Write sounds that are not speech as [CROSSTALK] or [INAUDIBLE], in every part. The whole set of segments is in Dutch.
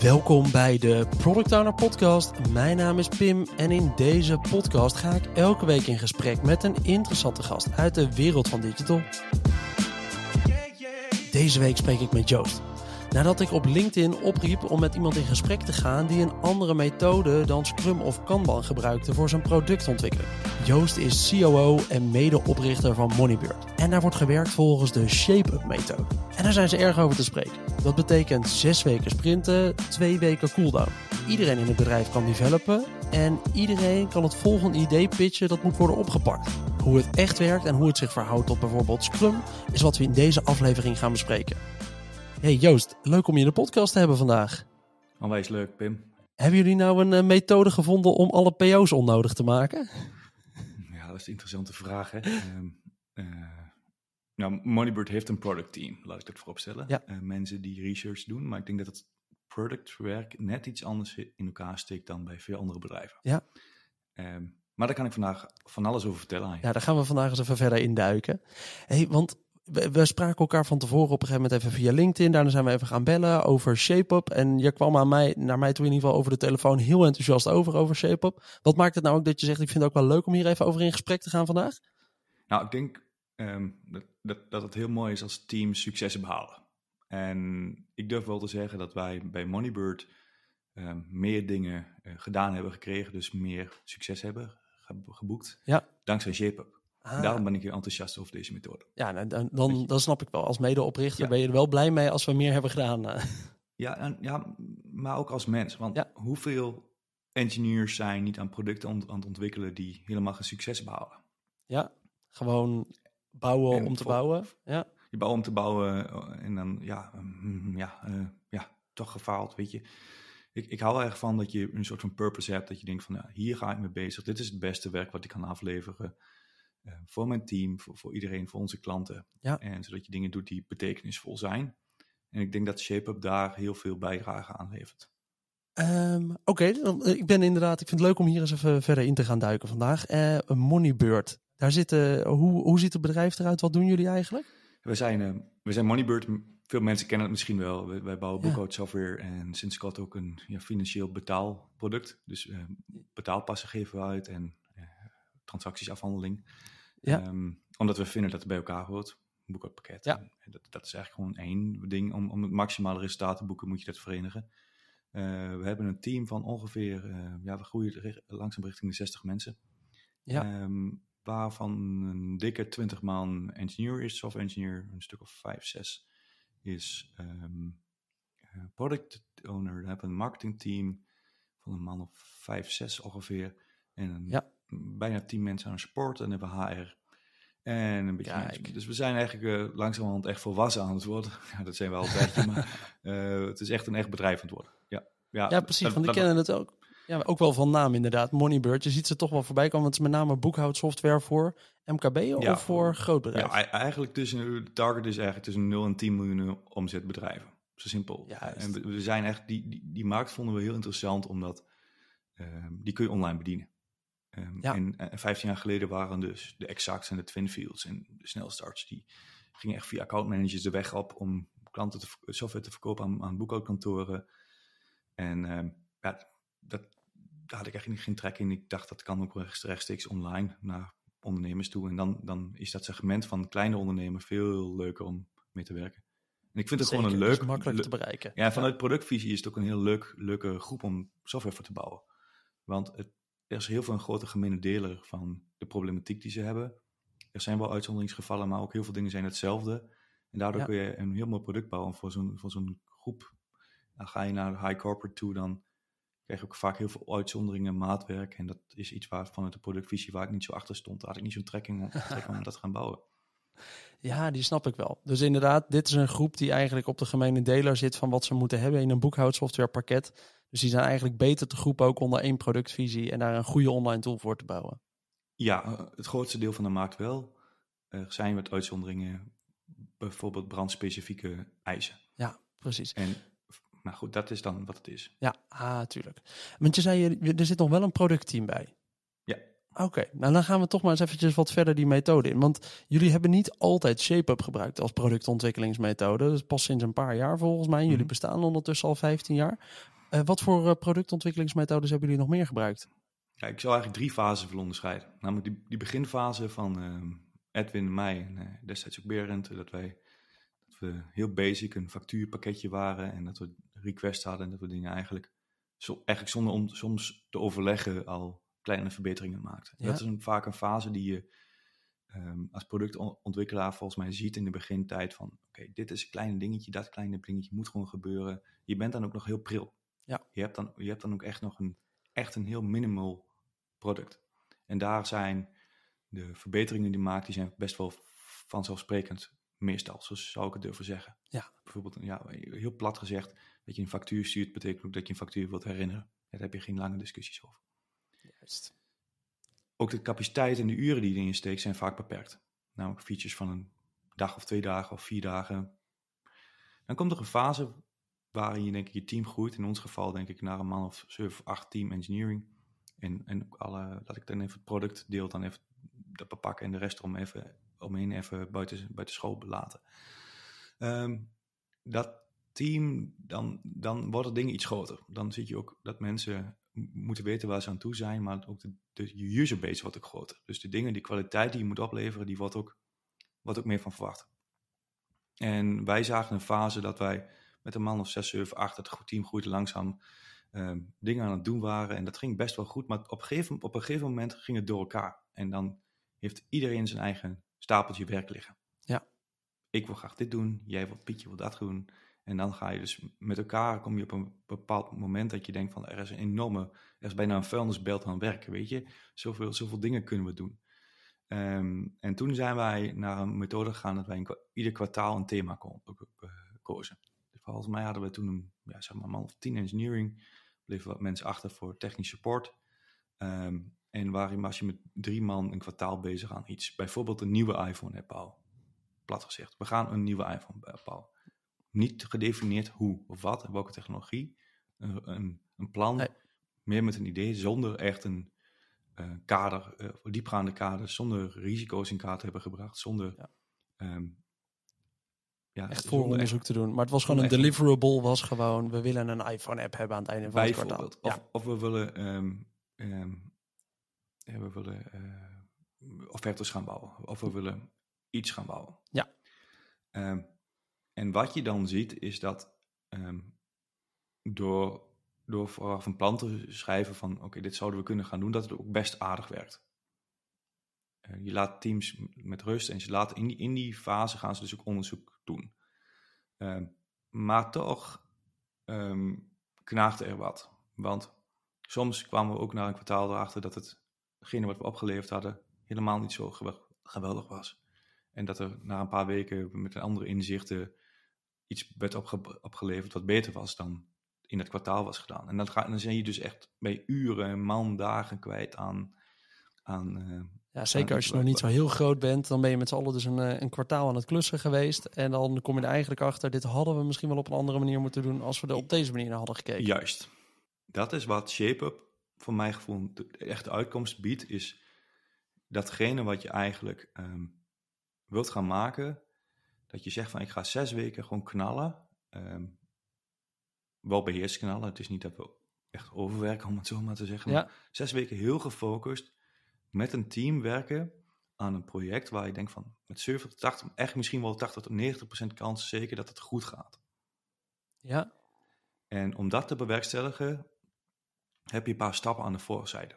Welkom bij de Product Owner Podcast. Mijn naam is Pim en in deze podcast ga ik elke week in gesprek met een interessante gast uit de wereld van digital. Deze week spreek ik met Joost. Nadat ik op LinkedIn opriep om met iemand in gesprek te gaan die een andere methode dan Scrum of Kanban gebruikte voor zijn productontwikkeling. Joost is COO en medeoprichter van Moneybird. En daar wordt gewerkt volgens de Shape-up methode. En daar zijn ze erg over te spreken. Dat betekent zes weken sprinten, twee weken cooldown. Iedereen in het bedrijf kan developen en iedereen kan het volgende idee pitchen dat moet worden opgepakt. Hoe het echt werkt en hoe het zich verhoudt tot bijvoorbeeld Scrum is wat we in deze aflevering gaan bespreken. Hey Joost, leuk om je in de podcast te hebben vandaag. Onwijs leuk, Pim. Hebben jullie nou een uh, methode gevonden om alle PO's onnodig te maken? Ja, dat is een interessante vraag. Hè? um, uh, nou, Moneybird heeft een product team, laat ik dat vooropstellen. Ja. Uh, mensen die research doen, maar ik denk dat het productwerk net iets anders in elkaar steekt dan bij veel andere bedrijven. Ja. Um, maar daar kan ik vandaag van alles over vertellen aan je. Ja, daar gaan we vandaag eens even verder induiken. Hey, want we, we, spraken elkaar van tevoren op een gegeven moment even via LinkedIn. Daarna zijn we even gaan bellen over ShapeUp. En je kwam aan mij, naar mij toe in ieder geval over de telefoon heel enthousiast over, over ShapeUp. Wat maakt het nou ook dat je zegt, ik vind het ook wel leuk om hier even over in gesprek te gaan vandaag? Nou, ik denk um, dat, dat, dat het heel mooi is als teams successen behalen. En ik durf wel te zeggen dat wij bij Moneybird um, meer dingen uh, gedaan hebben gekregen. Dus meer succes hebben geboekt. Ja. Dankzij ShapeUp. Ah. Daarom ben ik heel enthousiast over deze methode. Ja, nou, dan, dan, dan snap ik wel. Als medeoprichter ja. ben je er wel blij mee als we meer hebben gedaan. eh. Ja, en, ja maar ook als mens. Want ja. hoeveel engineers zijn niet aan producten aan, aan het ontwikkelen die helemaal geen succes behalen? Ja, gewoon bouwen en om te bouwen. Ja. Je bouwt om te bouwen en dan, ja, ja, uh, ja toch gefaald, weet je. Ik, ik hou erg van dat je een soort van purpose hebt. Dat je denkt van, ja, hier ga ik mee bezig. Dit is het beste werk wat ik kan afleveren. Uh, voor mijn team, voor, voor, iedereen, voor onze klanten. Ja. En zodat je dingen doet die betekenisvol zijn. En ik denk dat ShapeUp daar heel veel bijdrage aan levert. Um, Oké, okay. ik ben inderdaad, ik vind het leuk om hier eens even verder in te gaan duiken vandaag. Uh, Moneybird, daar zitten, hoe, hoe ziet het bedrijf eruit? Wat doen jullie eigenlijk? We zijn, uh, we zijn Moneybird, veel mensen kennen het misschien wel. Wij, wij bouwen boekhoudsoftware en sinds kort ook een ja, financieel betaalproduct. Dus uh, betaalpassen geven we uit en transactiesafhandeling. Ja. Um, omdat we vinden dat het bij elkaar hoort. Boekhoudpakket. Ja. En dat, dat is eigenlijk gewoon één ding. Om, om het maximale resultaat te boeken moet je dat verenigen. Uh, we hebben een team van ongeveer, uh, ja, we groeien langzaam richting de 60 mensen. Ja. Um, waarvan een dikke 20 man engineer is, software engineer, een stuk of 5, 6 is um, product owner. Dan hebben we een marketing team van een man of 5, 6 ongeveer. En een ja bijna tien mensen aan support en hebben HR en een beetje management. Dus we zijn eigenlijk uh, langzamerhand echt volwassen aan het worden. [LAUGHS] Ja, dat zijn we altijd, maar uh, [LAUGHS] het is echt een echt bedrijf aan het worden. Ja, ja, ja precies, want ik kennen het ook. Ja, ook wel van naam inderdaad. Moneybird, je ziet ze toch wel voorbij komen. Het is met name boekhoudsoftware voor MKB ja, of voor groot bedrijf? Ja, eigenlijk tussen, de target is eigenlijk tussen 0 en 10 miljoen omzet bedrijven. Zo simpel. Juist. En we, we, zijn echt, die, die, die markt vonden we heel interessant, omdat uh, die kun je online bedienen. Um, ja. En uh, 15 jaar geleden waren dus de Exacts en de Twinfields en de snelstarts, die gingen echt via accountmanagers de weg op om klanten te, software te verkopen aan, aan boekhoudkantoren. En um, ja, dat, daar had ik eigenlijk geen trek in. Ik dacht dat kan ook rechtstreeks online naar ondernemers toe. En dan, dan is dat segment van kleine ondernemen veel leuker om mee te werken. En ik vind het Zeker, gewoon een leuk... makkelijk te bereiken. Ja, vanuit productvisie is het ook een heel leuk, leuke groep om software voor te bouwen. Want het, er is heel veel een grote gemene deler van de problematiek die ze hebben. Er zijn wel uitzonderingsgevallen, maar ook heel veel dingen zijn hetzelfde. En daardoor Ja. kun je een heel mooi product bouwen voor zo'n, voor zo'n groep. Dan ga je naar high corporate toe, dan krijg je ook vaak heel veel uitzonderingen, maatwerk. En dat is iets waar vanuit de productvisie waar ik niet zo achter stond. Daar had ik niet zo'n trekking [LAUGHS] om, dat te gaan bouwen. Ja, die snap ik wel. Dus inderdaad, dit is een groep die eigenlijk op de gemene deler zit van wat ze moeten hebben in een boekhoudsoftwarepakket. Dus die zijn eigenlijk beter te groepen ook onder één productvisie en daar een goede online tool voor te bouwen. Ja, eh, het grootste deel van de markt wel. Er zijn wat uitzonderingen, bijvoorbeeld brandspecifieke eisen. Ja, precies. En, maar goed, dat is dan wat het is. Ja, ah, tuurlijk. Want je zei, er zit nog wel een productteam bij. Oké, nou dan gaan we toch maar eens eventjes wat verder die methode in. Want jullie hebben niet altijd ShapeUp gebruikt als productontwikkelingsmethode. Dat is pas sinds een paar jaar volgens mij. Jullie Mhm. bestaan ondertussen al 15 jaar. Eh, wat voor eh, productontwikkelingsmethodes hebben jullie nog meer gebruikt? Ja, ik zou eigenlijk drie fasen willen onderscheiden. Namelijk die, die beginfase van ehm, Edwin en mij en eh, destijds ook Berend. Dat wij dat we heel basic een factuurpakketje waren en dat we request hadden en dat we dingen eigenlijk, zo, eigenlijk zonder om soms te overleggen al kleine verbeteringen maakten. Ja. Dat is een, vaak een fase die je ehm, als productontwikkelaar volgens mij ziet in de begintijd van oké, dit is een klein dingetje, dat kleine dingetje moet gewoon gebeuren. Je bent dan ook nog heel pril. Ja. Je hebt dan, je hebt dan ook echt nog een, echt een heel minimal product. En daar zijn de verbeteringen die je maakt, die zijn best wel vanzelfsprekend meestal, zo zou ik het durven zeggen. Ja. Bijvoorbeeld, ja, heel plat gezegd, dat je een factuur stuurt, betekent ook dat je een factuur wilt herinneren. Daar heb je geen lange discussies over. Ook de capaciteit en de uren die je erin steekt zijn vaak beperkt. Namelijk features van een dag of twee dagen of vier dagen. Dan komt er een fase waarin je denk ik je team groeit. In ons geval denk ik naar een man of 7 of 8 team engineering. En, en alle, laat ik dan even het product deel dan even dat bepakken en de rest om even, omheen even buiten, buiten school laten. Ehm, dat team, dan, dan worden dingen iets groter. Dan zie je ook dat mensen moeten weten waar ze aan toe zijn, maar ook de, de userbase wordt ook groter. Dus de dingen, die kwaliteit die je moet opleveren, die wordt ook, wordt ook meer van verwacht. En wij zagen een fase dat wij met een man of 6, 7, 8, het goed team groeide langzaam, ehm, dingen aan het doen waren. En dat ging best wel goed, maar op een, gegeven, op een gegeven moment ging het door elkaar. En dan heeft iedereen zijn eigen stapeltje werk liggen. Ja. Ik wil graag dit doen, jij wil Pietje wil dat doen. En dan ga je dus met elkaar, kom je op een bepaald moment dat je denkt van er is een enorme, er is bijna een vuilnisbelt aan werken, weet je. Zoveel, zoveel dingen kunnen we doen. Ehm, en toen zijn wij naar een methode gegaan dat wij ieder kwartaal een thema ko- eh, kozen. Dus volgens mij hadden we toen een, ja, zeg maar, man of tien engineering, bleven wat mensen achter voor technisch support. Ehm, en waarin was je met drie man een kwartaal bezig aan iets. Bijvoorbeeld een nieuwe iPhone hebt bouwen. Plat gezegd, we gaan een nieuwe iPhone eh, bouwen. Niet gedefinieerd hoe of wat, welke technologie. Een, een, een plan, Nee. meer met een idee, zonder echt een eh, kader, eh, diepgaande kader, zonder risico's in kaart te hebben gebracht, zonder... Ja. ehm, ja, Echt vooronderzoek te doen. Maar het was gewoon een echt- deliverable, was gewoon, we willen een iPhone-app hebben aan het einde van het kwartaal. Bijvoorbeeld. Ja. Of, of we willen, ja, we willen eh, offertes gaan bouwen. Of we willen iets gaan bouwen. Ja. En wat je dan ziet is dat ehm, door, door vooraf een plan te schrijven van oké, dit zouden we kunnen gaan doen, dat het ook best aardig werkt. Eh, je laat teams met rust en ze laten in die, in die fase gaan ze dus ook onderzoek doen. Ehm, maar toch ehm, knaagde er wat. Want soms kwamen we ook na een kwartaal erachter dat hetgene wat we opgeleverd hadden helemaal niet zo gewe- geweldig was. En dat er na een paar weken met andere inzichten iets werd opge- opgeleverd wat beter was dan in het kwartaal was gedaan. En dan, ga, dan zijn je dus echt bij uren, man, dagen kwijt aan... aan eh, Ja, zeker als je nog niet zo heel groot bent, dan ben je met z'n allen dus een, eh, een kwartaal aan het klussen geweest. En dan kom je er eigenlijk achter, dit hadden we misschien wel op een andere manier moeten doen als we er op deze manier naar hadden gekeken. Juist. Dat is wat ShapeUp voor mijn gevoel de echte uitkomst biedt, is datgene wat je eigenlijk ehm, wilt gaan maken, dat je zegt van ik ga zes weken gewoon knallen, ehm, wel beheerst knallen, het is niet dat we echt overwerken om het zo maar te zeggen, maar Ja, zes weken heel gefocust met een team werken aan een project waar je denkt van met 70 tot 80, echt misschien wel 80 tot 90 procent kans zeker dat het goed gaat. ja, En om dat te bewerkstelligen, heb je een paar stappen aan de voorzijde.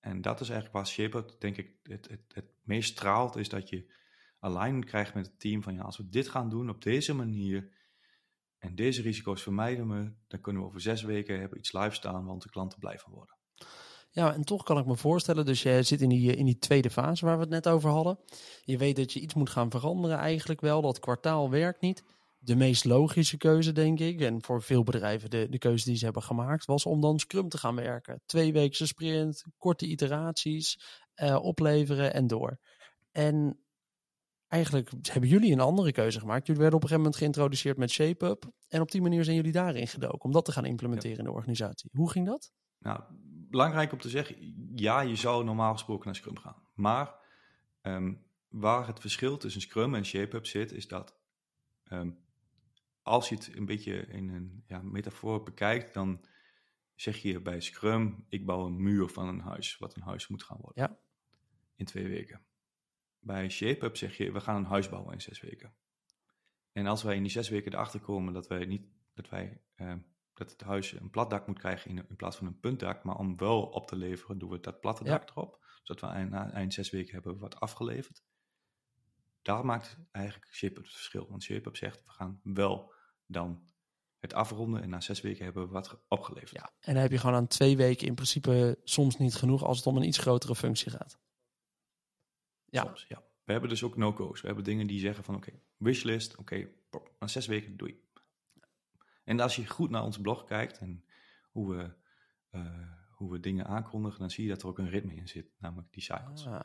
En dat is eigenlijk waar Shepard, denk ik, het, het, het meest straalt, is dat je alignment krijgt met het team van ja, als we dit gaan doen op deze manier en deze risico's vermijden we, dan kunnen we over zes weken hebben iets live staan, want de klanten blij van worden. ja, en toch kan ik me voorstellen, dus je zit in die, in die tweede fase waar we het net over hadden. Je weet dat je iets moet gaan veranderen eigenlijk wel, dat kwartaal werkt niet. De meest logische keuze, denk ik, en voor veel bedrijven de, de keuze die ze hebben gemaakt, was om dan Scrum te gaan werken. Twee weken sprint, korte iteraties, eh, opleveren en door. En eigenlijk hebben jullie een andere keuze gemaakt. Jullie werden op een gegeven moment geïntroduceerd met ShapeUp. En op die manier zijn jullie daarin gedoken om dat te gaan implementeren in de organisatie. Hoe ging dat? Nou, belangrijk om te zeggen, ja, je zou normaal gesproken naar Scrum gaan. Maar ehm, waar het verschil tussen Scrum en ShapeUp zit, is dat ehm, als je het een beetje in een ja, metafoor bekijkt, dan zeg je bij Scrum, ik bouw een muur van een huis, wat een huis moet gaan worden. Ja. In twee weken. Bij ShapeUp zeg je, we gaan een huis bouwen in zes weken. En als wij in die zes weken erachter komen dat wij niet, dat wij, eh, dat het huis een plat dak moet krijgen in, in plaats van een puntdak, maar om wel op te leveren, doen we dat platte dak erop, zodat we eind, na eind zes weken hebben wat afgeleverd. Daar maakt eigenlijk ShapeUp het verschil. Want ShapeUp zegt, we gaan wel dan het afronden en na zes weken hebben we wat opgeleverd. Ja, en dan heb je gewoon aan twee weken in principe soms niet genoeg als het om een iets grotere functie gaat. Ja. Soms, ja. We hebben dus ook no-go's. We hebben dingen die zeggen van oké, wishlist, oké, na zes weken doei. En als je goed naar ons blog kijkt en hoe we, uh, hoe we dingen aankondigen, dan zie je dat er ook een ritme in zit, namelijk die cycles. Ah.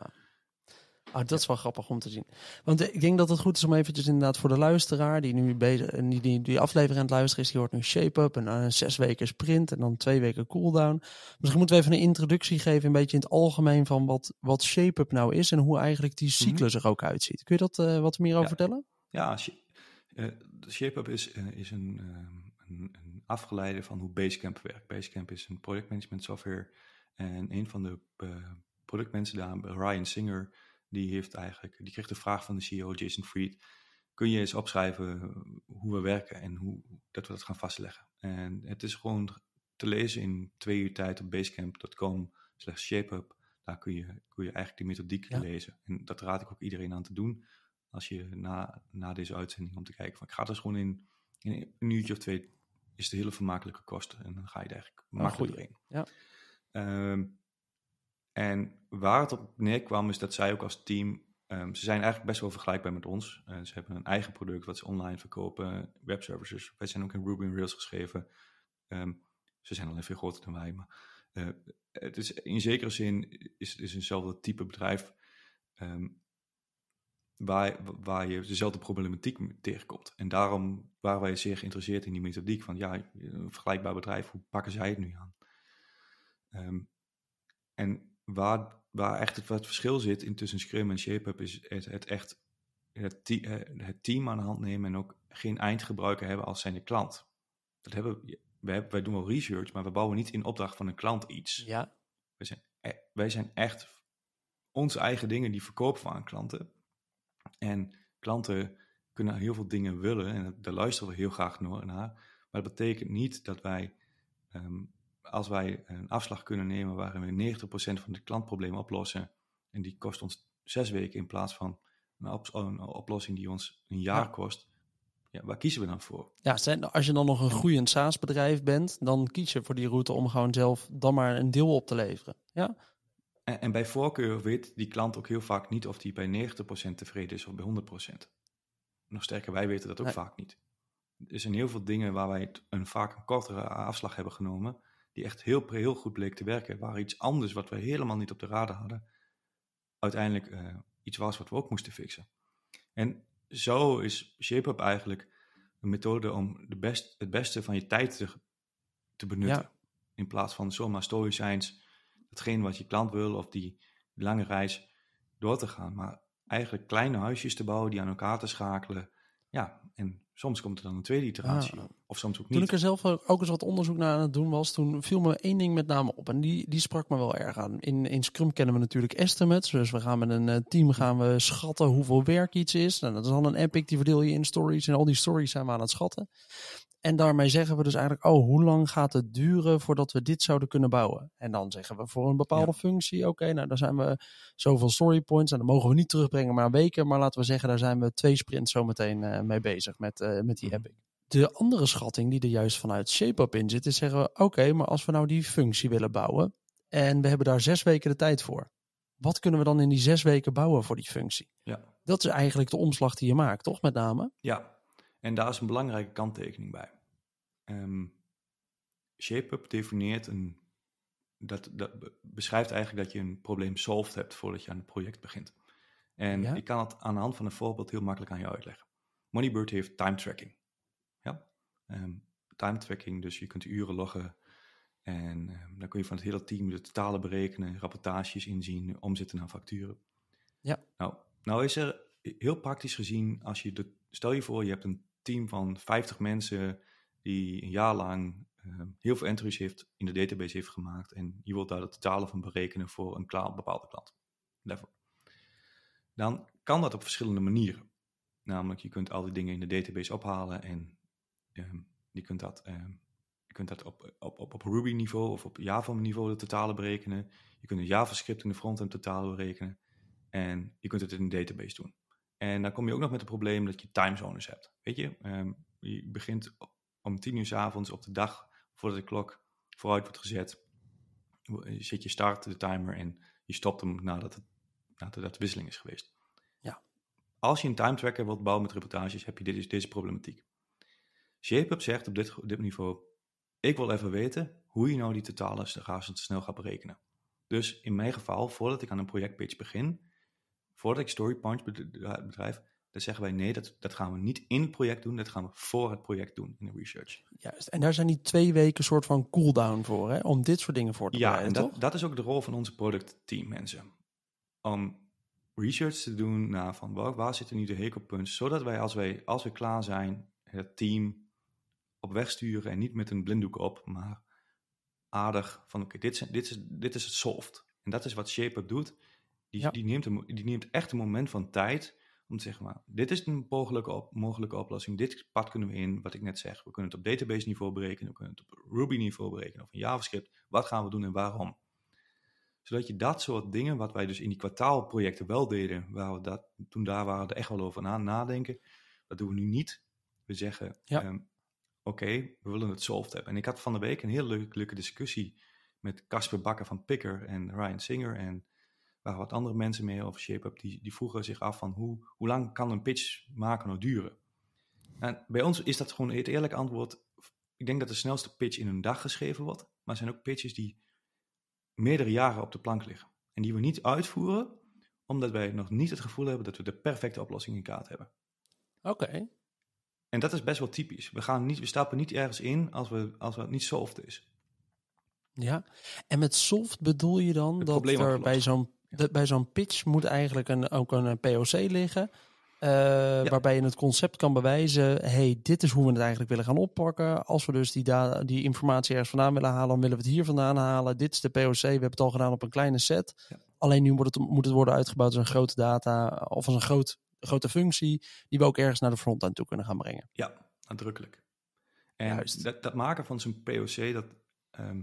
Oh, dat is wel grappig om te zien. Want ik denk dat het goed is om eventjes inderdaad voor de luisteraar die nu bezig, die, die, die aflevering aan het luisteren is, die hoort nu shape-up en dan zes weken sprint en dan twee weken cooldown. Misschien moeten we even een introductie geven, een beetje in het algemeen van wat, wat shape-up nou is en hoe eigenlijk die mhm. cyclus er ook uitziet. Kun je dat uh, wat meer over vertellen? Ja, uh, shape-up is, is een, een, een, afgeleide van hoe Basecamp werkt. Basecamp is een projectmanagement software en een van de productmensen daar, Ryan Singer, die heeft eigenlijk, die kreeg de vraag van de CEO Jason Fried, kun je eens opschrijven hoe we werken en hoe dat we dat gaan vastleggen. En het is gewoon te lezen in twee uur tijd op basecamp.com slash shapeup. Daar kun je, kun je eigenlijk die methodiek lezen. En dat raad ik ook iedereen aan te doen. Als je na, na deze uitzending om te kijken van ik ga dus gewoon in, in een uurtje of twee is het hele vermakelijke kosten. En dan ga je er eigenlijk makkelijk doorheen. Ja. Um, en waar het op neerkwam is dat zij ook als team, um, ze zijn eigenlijk best wel vergelijkbaar met ons. Uh, ze hebben een eigen product wat ze online verkopen, webservices. Wij zijn ook in Ruby on Rails geschreven. Um, ze zijn alleen veel groter dan wij, maar uh, het is in zekere zin is het eenzelfde type bedrijf um, waar, waar je dezelfde problematiek tegenkomt. En daarom waren wij zeer geïnteresseerd in die methodiek van ja, een vergelijkbaar bedrijf, hoe pakken zij het nu aan? En waar, waar echt het, wat verschil zit in tussen Scrum en ShapeUp is het, het echt het, het, team aan de hand nemen en ook geen eindgebruiker hebben als zijn de klant. Dat hebben, wij, hebben, wij doen wel research, maar we bouwen niet in opdracht van een klant iets. Ja. Wij zijn, e, wij zijn echt onze eigen dingen die verkopen we aan klanten. En klanten kunnen heel veel dingen willen en daar luisteren we heel graag naar. Maar dat betekent niet dat wij ehm, als wij een afslag kunnen nemen waarin we 90% van de klantproblemen oplossen, en die kost ons zes weken in plaats van een, oplossing die ons een jaar kost, ja, waar kiezen we dan voor? Ja, als je dan nog een groeiend SaaS-bedrijf bent, dan kies je voor die route om gewoon zelf dan maar een deel op te leveren. Ja? En, en bij voorkeur weet die klant ook heel vaak niet of die bij 90% tevreden is of bij 100%. Nog sterker, wij weten dat ook vaak niet. Er zijn heel veel dingen waar wij een, vaak een kortere afslag hebben genomen, die echt heel, heel goed bleek te werken, waar iets anders wat we helemaal niet op de radar hadden, uiteindelijk uh, iets was wat we ook moesten fixen. En zo is ShapeUp eigenlijk een methode om de best, het beste van je tijd te, te benutten. In plaats van zomaar stoïcijns, datgene wat je klant wil of die lange reis door te gaan. Maar eigenlijk kleine huisjes te bouwen, die aan elkaar te schakelen. Ja, en Soms komt er dan een tweede iteratie. Of soms ook niet. Toen ik er zelf ook eens wat onderzoek naar aan het doen was, toen viel me één ding met name op. En die, die sprak me wel erg aan. In, in Scrum kennen we natuurlijk estimates. Dus we gaan met een eh, team gaan we schatten hoeveel werk iets is. Nou, dat is dan een epic, die verdeel je in stories. En al die stories zijn we aan het schatten. En daarmee zeggen we dus eigenlijk, oh, hoe lang gaat het duren voordat we dit zouden kunnen bouwen? En dan zeggen we voor een bepaalde functie, oké, nou dan zijn we zoveel story points. En dan mogen we niet terugbrengen maar weken. Maar laten we zeggen, daar zijn we twee sprints zometeen uh, mee bezig met, uh, met die mhm. epic. De andere schatting die er juist vanuit ShapeUp in zit, is zeggen we, oké, maar als we nou die functie willen bouwen en we hebben daar zes weken de tijd voor. Wat kunnen we dan in die zes weken bouwen voor die functie? Ja. Dat is eigenlijk de omslag die je maakt, toch met name? Ja, en daar is een belangrijke kanttekening bij. Um, ShapeUp definieert een. Dat, dat beschrijft eigenlijk dat je een probleem solved hebt voordat je aan het project begint. En ik kan het aan de hand van een voorbeeld heel makkelijk aan je uitleggen. Moneybird heeft time tracking. Ja? Um, time tracking, dus je kunt uren loggen. En ehm, dan kun je van het hele team de totale berekenen, rapportages inzien, omzetten naar facturen. Ja. Nou, nou is er heel praktisch gezien, als je de, stel je voor, je hebt een team van 50 mensen die een jaar lang ehm, heel veel entries heeft in de database heeft gemaakt en je wilt daar de totale van berekenen voor een bepaalde klant. Level. Dan kan dat op verschillende manieren. Namelijk, je kunt al die dingen in de database ophalen en ehm, je kunt dat, ehm, je kunt dat op, op, op, op Ruby niveau of op Java niveau de totale berekenen. Je kunt een JavaScript in de frontend totale berekenen. En je kunt het in een database doen. En dan kom je ook nog met het probleem dat je timezones hebt. Weet je, ehm, je begint om tien uur s avonds op de dag voordat de klok vooruit wordt gezet. Zet je start de timer en je stopt hem nadat, het, nadat de wisseling is geweest. Ja. Als je een time tracker wilt bouwen met reportages, heb je deze, deze problematiek. ShapeUp zegt op dit, dit niveau, ik wil even weten hoe je nou die totale snel gaat berekenen. Dus in mijn geval, voordat ik aan een projectpage begin, voordat ik Storypunch bedrijf, dan zeggen wij nee, dat, dat gaan we niet in het project doen, dat gaan we voor het project doen in de research. Juist. En daar zijn die twee weken soort van cooldown voor, hè? om dit soort dingen voor te Ja, bereiden, en dat, toch? dat is ook de rol van onze productteam mensen. Om research te doen naar van waar, waar zitten nu de hekelpunten, zodat wij als, wij als we klaar zijn, het team op weg sturen en niet met een blinddoek op, maar aardig van oké, dit, is- dit, is, dit is het soft. En dat is wat ShapeUp doet. Die, Ja. die, neemt een, die neemt echt een moment van tijd om te zeggen, maar dit is een mogelijke, op, mogelijke oplossing, dit pad kunnen we in, wat ik net zeg. We kunnen het op database niveau berekenen, we kunnen het op Ruby niveau berekenen of in JavaScript. Wat gaan we doen en waarom? Zodat je dat soort dingen, wat wij dus in die kwartaalprojecten wel deden, waar we dat, toen daar waren we er echt wel over na nadenken, dat doen we nu niet. We zeggen, Ja. ehm, oké, we willen het solved hebben. En ik had van de week een hele leuke, leuke discussie met Casper Bakker van Picker en Ryan Singer en wat andere mensen mee over ShapeUp, die, die vroegen zich af van hoe, hoe lang kan een pitch maken nou duren? En bij ons is dat gewoon het eerlijke antwoord. Ik denk dat de snelste pitch in een dag geschreven wordt, maar er zijn ook pitches die meerdere jaren op de plank liggen. En die we niet uitvoeren, omdat wij nog niet het gevoel hebben dat we de perfecte oplossing in kaart hebben. Oké. En dat is best wel typisch. We, gaan niet, we stappen niet ergens in als, we, als het niet solved is. Ja. En met soft bedoel je dan Het dat er bij zo'n. De- bij zo'n pitch moet eigenlijk een, ook een POC liggen. eh, Waarbij je het concept kan bewijzen. hey, dit is hoe we het eigenlijk willen gaan oppakken. Als we dus die, die informatie ergens vandaan willen halen, dan willen we het hier vandaan halen. Dit is de POC. We hebben het al gedaan op een kleine set. Ja. Alleen nu wordt het, moet het worden uitgebouwd als een grote data of als een groot, grote functie. Die we ook ergens naar de frontend toe kunnen gaan brengen. Ja, nadrukkelijk. En Juist. dat, dat maken van zo'n POC, dat ehm,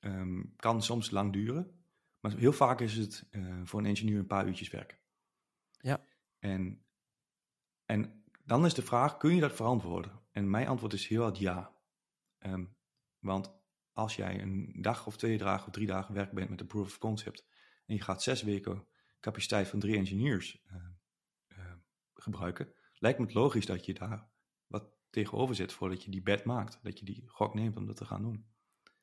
ehm, kan soms lang duren. Maar heel vaak is het eh, voor een engineer een paar uurtjes werken. Ja. En, en dan is de vraag, kun je dat verantwoorden? En mijn antwoord is heel hard ja. Ehm, want als jij een dag of twee dagen of drie dagen werk bent met een proof of concept en je gaat zes weken capaciteit van drie engineers eh, eh, gebruiken, lijkt me het logisch dat je daar wat tegenover zet voordat je die bed maakt. Dat je die gok neemt om dat te gaan doen.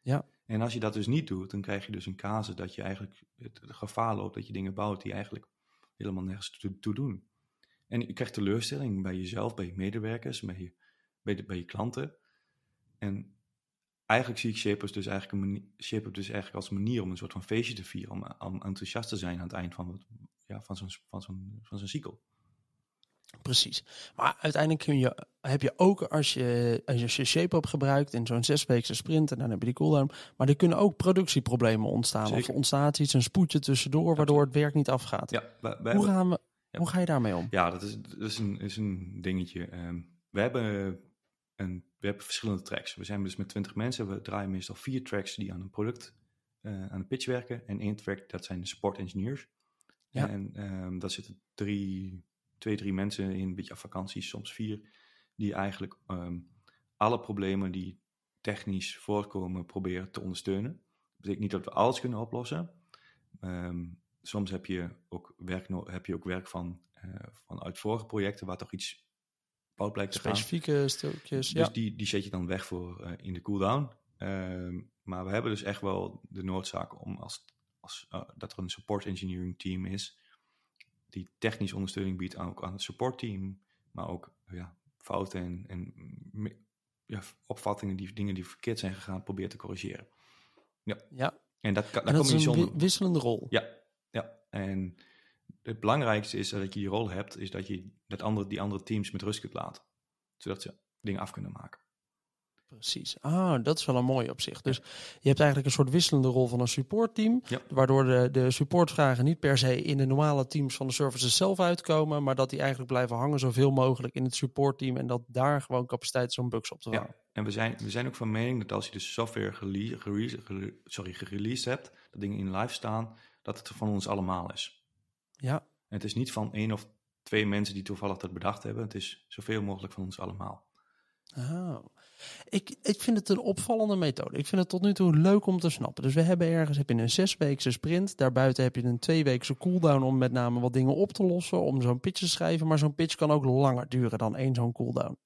Ja. En als je dat dus niet doet, dan krijg je dus een casus dat je eigenlijk het, gevaar loopt dat je dingen bouwt die eigenlijk helemaal nergens toe, doen. En je krijgt teleurstelling bij jezelf, bij je medewerkers, bij je, bij, bij je klanten. En eigenlijk zie ik Shapers dus eigenlijk, een manier, Shapers dus eigenlijk als manier om een soort van feestje te vieren, om, enthousiast te zijn aan het eind van, ja, van zo'n van zo'n van zo'n cycle. Precies. Maar uiteindelijk kun je, heb je ook als je, als je ShapeUp gebruikt in zo'n zesweekse sprint en dan heb je die cooldown. Maar er kunnen ook productieproblemen ontstaan. Of Zeker. er ontstaat iets, een spoedje tussendoor, waardoor het werk niet afgaat. Ja, wij, wij hoe, gaan we, Ja. hoe ga je daarmee om? Ja, dat is, dat is, een, is een dingetje. Ehm, we, hebben een, we hebben verschillende tracks. We zijn dus met 20 mensen. We draaien meestal vier tracks die aan een product, eh, aan een pitch werken. En één track, dat zijn de support engineers. Ja. En ehm, daar zitten drie, twee, drie mensen in, een beetje op vakantie, soms vier. Die eigenlijk ehm, alle problemen die technisch voortkomen proberen te ondersteunen. Dat betekent niet dat we alles kunnen oplossen. Ehm, soms heb je ook werk, heb je ook werk van, eh, vanuit vorige projecten waar toch iets fout blijkt te gaan. Specifieke stukjes. Dus ja. die, die zet je dan weg voor eh, in de cooldown. Ehm, maar we hebben dus echt wel de noodzaak om als, als eh, dat er een support engineering team is die technisch ondersteuning biedt aan, ook aan het support team, maar ook ja, fouten en, en ja, opvattingen, die dingen die verkeerd zijn gegaan, probeert te corrigeren. Ja. Ja. En dat, kan- En dat is je een wi- wisselende rol. Ja, ja. En het belangrijkste is dat je die rol hebt, is dat je dat andere, die andere teams met rust kunt laten. Zodat ze dingen af kunnen maken. Precies. Ah, dat is wel een mooi op zich. Dus je hebt eigenlijk een soort wisselende rol van een supportteam. Ja. Waardoor de, de supportvragen niet per se in de normale teams van de services zelf uitkomen. Maar dat die eigenlijk blijven hangen zoveel mogelijk in het supportteam. En dat daar gewoon capaciteit is om bugs op te vangen. Ja. En we zijn, we zijn ook van mening dat als je de software gele- gere- gere- sorry, gereleased hebt, dat dingen in live staan, dat het van ons allemaal is. Ja. En het is niet van één of twee mensen die toevallig dat bedacht hebben. Het is zoveel mogelijk van ons allemaal. Oh. Ik, ik vind het een opvallende methode. Ik vind het tot nu toe leuk om te snappen. Dus we hebben ergens heb je een zesweekse sprint. Daarbuiten heb je een tweeweekse cooldown om met name wat dingen op te lossen. Om zo'n pitch te schrijven. Maar zo'n pitch kan ook langer duren dan één zo'n cooldown.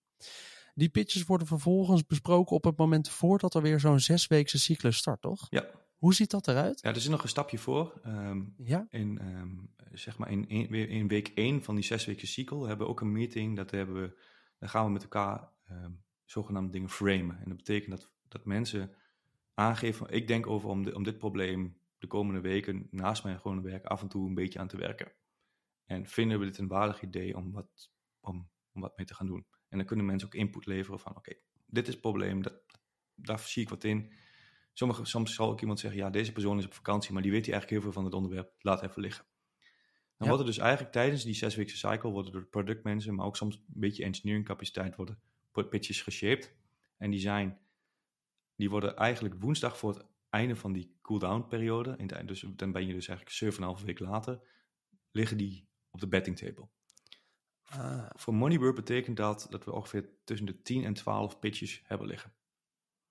Die pitches worden vervolgens besproken op het moment voordat er weer zo'n zesweekse cyclus start, toch? Ja, Hoe ziet dat eruit? ja er zit nog een stapje voor. Ehm, Ja, in, ehm, zeg maar in, in, week 1 van die zes weken cycle hebben we ook een meeting. Dat hebben we, dan gaan we met elkaar ehm, zogenaamde dingen framen. En dat betekent dat, dat mensen aangeven, van, ik denk over om, di- om dit probleem de komende weken naast mijn gewone werk af en toe een beetje aan te werken. En vinden we dit een waardig idee om wat, om, om wat mee te gaan doen. En dan kunnen mensen ook input leveren van, oké, dit is het probleem, dat, daar zie ik wat in. Sommige, soms zal ook iemand zeggen, ja, deze persoon is op vakantie, maar die weet hier eigenlijk heel veel van het onderwerp, laat even liggen. Dan Ja. worden dus eigenlijk tijdens die zesweekse cycle, worden door de productmensen, maar ook soms een beetje engineering capaciteit, worden pitches geshaped. En die zijn, die worden eigenlijk woensdag voor het einde van die cooldown periode, in het dus dan ben je dus eigenlijk 7,5 week later, liggen die op de betting table. ah, Voor Moneybird betekent dat dat we ongeveer tussen de 10 en 12 pitches hebben liggen.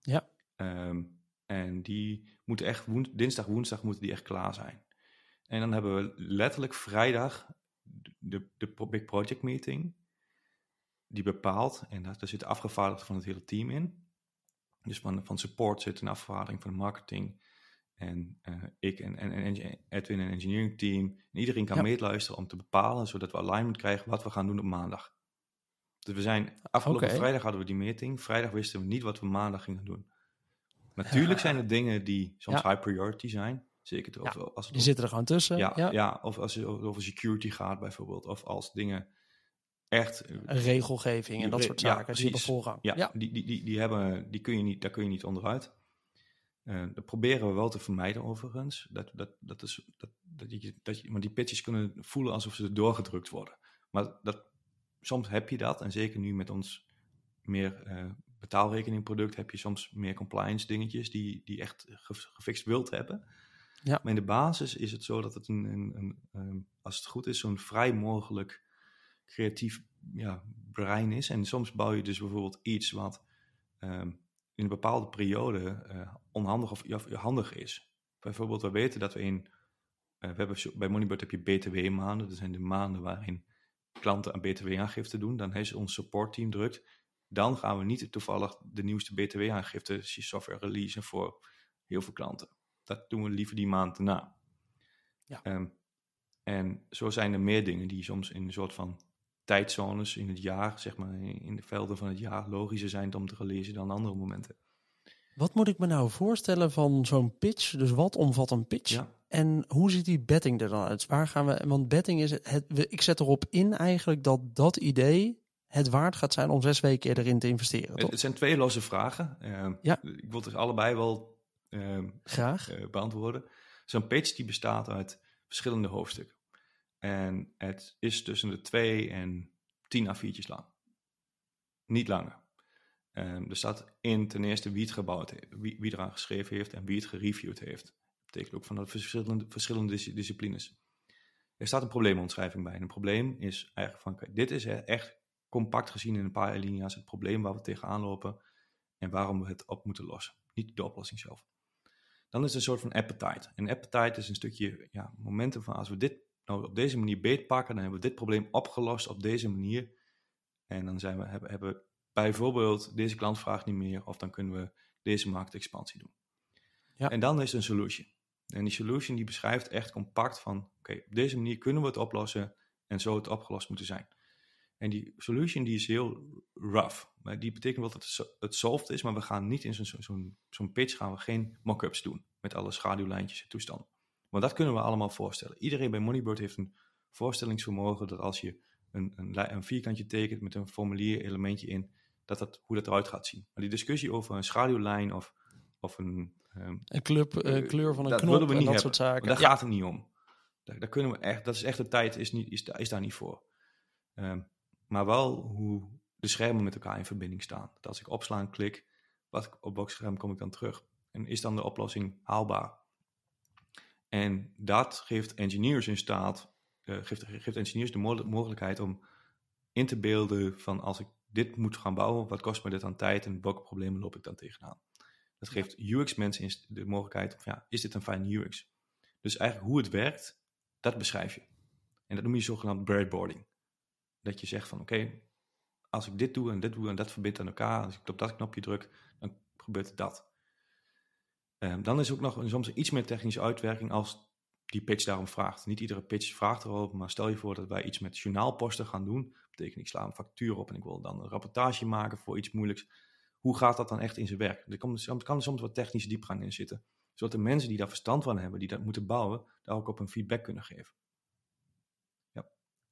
Ja. Ehm, en die moeten echt woens- dinsdag, woensdag moeten die echt klaar zijn. En dan hebben we letterlijk vrijdag de, de Big Project Meeting. Die bepaalt, en daar, daar zit de afgevaardigde van het hele team in. Dus van, van support zit een afvaardiging van marketing. En eh, ik en, en, en Edwin en engineering team. En iedereen kan Ja. meeluisteren om te bepalen, zodat we alignment krijgen wat we gaan doen op maandag. Dus we zijn, afgelopen vrijdag hadden we die meeting. Vrijdag wisten we niet wat we maandag gingen doen. [LAUGHS] Natuurlijk zijn er dingen die soms Ja. high priority zijn. Zeker over, als het die zitten er gewoon tussen. ja, Ja, ja. of als het over security gaat bijvoorbeeld. Of als dingen echt... eh, Regelgeving en dat soort ja, zaken. die hebben. Ja, ja. Die, die, die, die, hebben, die kun je niet, daar kun je niet onderuit. Eh, dat proberen we wel te vermijden overigens. Dat, dat, dat is, dat, dat je, dat je, maar die pitches kunnen voelen alsof ze doorgedrukt worden. Maar dat, soms heb je dat. En zeker nu met ons meer eh betaalrekeningproduct heb je soms meer compliance dingetjes die, die echt ge- gefixt wilt hebben. Ja. Maar in de basis is het zo dat het een, een, een, ehm, als het goed is, zo'n vrij mogelijk creatief ja, brein is. En soms bouw je dus bijvoorbeeld iets wat ehm, in een bepaalde periode eh, onhandig of handig is. Bijvoorbeeld, we weten dat we in. eh, we hebben, bij Moneybird heb je BTW-maanden. Dat zijn de maanden waarin klanten aan BTW-aangifte doen. Dan heeft ons supportteam drukt. Dan gaan we niet toevallig de nieuwste BTW-aangifte software releasen voor heel veel klanten. Dat doen we liever die maand daarna. Ja. Ehm, en zo zijn er meer dingen die soms in een soort van tijdzones in het jaar, zeg maar in de velden van het jaar, logischer zijn om te releasen dan andere momenten. Wat moet ik me nou voorstellen van zo'n pitch? Dus wat omvat een pitch? Ja. En hoe ziet die betting er dan uit? Waar gaan we? Want betting is het. Ik zet erop in eigenlijk dat dat idee het waard gaat zijn om zes weken erin te investeren. Het, Toch? het zijn twee losse vragen. Ehm, Ja. Ik wil dus allebei wel ehm, Graag. eh, beantwoorden. Zo'n pitch die bestaat uit verschillende hoofdstukken. En het is tussen de twee en tien A4'tjes lang. Niet langer. Ehm, er staat in ten eerste wie het gebouwd heeft, wie, wie eraan geschreven heeft en wie het gereviewd heeft. Dat betekent ook van de verschillende, verschillende dis- disciplines. Er staat een probleemomschrijving bij. En een probleem is eigenlijk van, dit is echt compact gezien in een paar alinea's het probleem waar we tegenaan lopen en waarom we het op moeten lossen. Niet de oplossing zelf. Dan is er een soort van appetite. En appetite is een stukje ja, momenten van als we dit nou op deze manier beetpakken, dan hebben we dit probleem opgelost op deze manier. En dan zijn we, hebben, hebben we bijvoorbeeld deze klant vraagt niet meer, of dan kunnen we deze marktexpansie doen. Ja. En dan is een solution. En die solution die beschrijft echt compact van, oké, op deze manier kunnen we het oplossen en zo het opgelost moeten zijn. En die solution die is heel rough. Maar die betekent wel dat het, het solved is, maar we gaan niet in zo'n zo, zo'n- zo'n pitch gaan we geen mock-ups doen. Met alle schaduwlijntjes en toestanden. Want dat kunnen we allemaal voorstellen. Iedereen bij Moneybird heeft een voorstellingsvermogen dat als je een, een, vierkantje tekent met een formulier elementje in, dat dat, hoe dat eruit gaat zien. Maar die discussie over een schaduwlijn of, of een... ehm, Een club, eh, Eh, kleur van een dat knop willen we en niet dat hebben. soort zaken. Maar daar Ja. gaat het niet om. Daar, daar kunnen we echt, dat is echt de tijd, is, niet, is daar niet voor. Ehm, maar wel hoe de schermen met elkaar in verbinding staan. Dat als ik opslaan klik, wat, op welk scherm kom ik dan terug? En is dan de oplossing haalbaar? En dat geeft engineers in staat, eh, geeft, geeft engineers de mo- mogelijkheid om in te beelden van als ik dit moet gaan bouwen, wat kost me dit aan tijd en welke problemen loop ik dan tegenaan? Dat geeft UX-mensen de mogelijkheid of ja, is dit een fijne UX? Dus eigenlijk hoe het werkt, dat beschrijf je. En dat noem je zogenaamd breadboarding. Dat je zegt van oké, als ik dit doe en dit doe en dat verbindt aan elkaar, als ik op dat knopje druk, dan gebeurt dat. Ehm, dan is ook nog soms iets meer technische uitwerking als die pitch daarom vraagt. Niet iedere pitch vraagt erover, maar stel je voor dat wij iets met journaalposten gaan doen. Dat betekent ik sla een factuur op en ik wil dan een rapportage maken voor iets moeilijks. Hoe gaat dat dan echt in zijn werk? Er kan, soms- kan soms wat technische diepgang in zitten. Zodat de mensen die daar verstand van hebben, die dat moeten bouwen, daar ook op een feedback kunnen geven. Ja.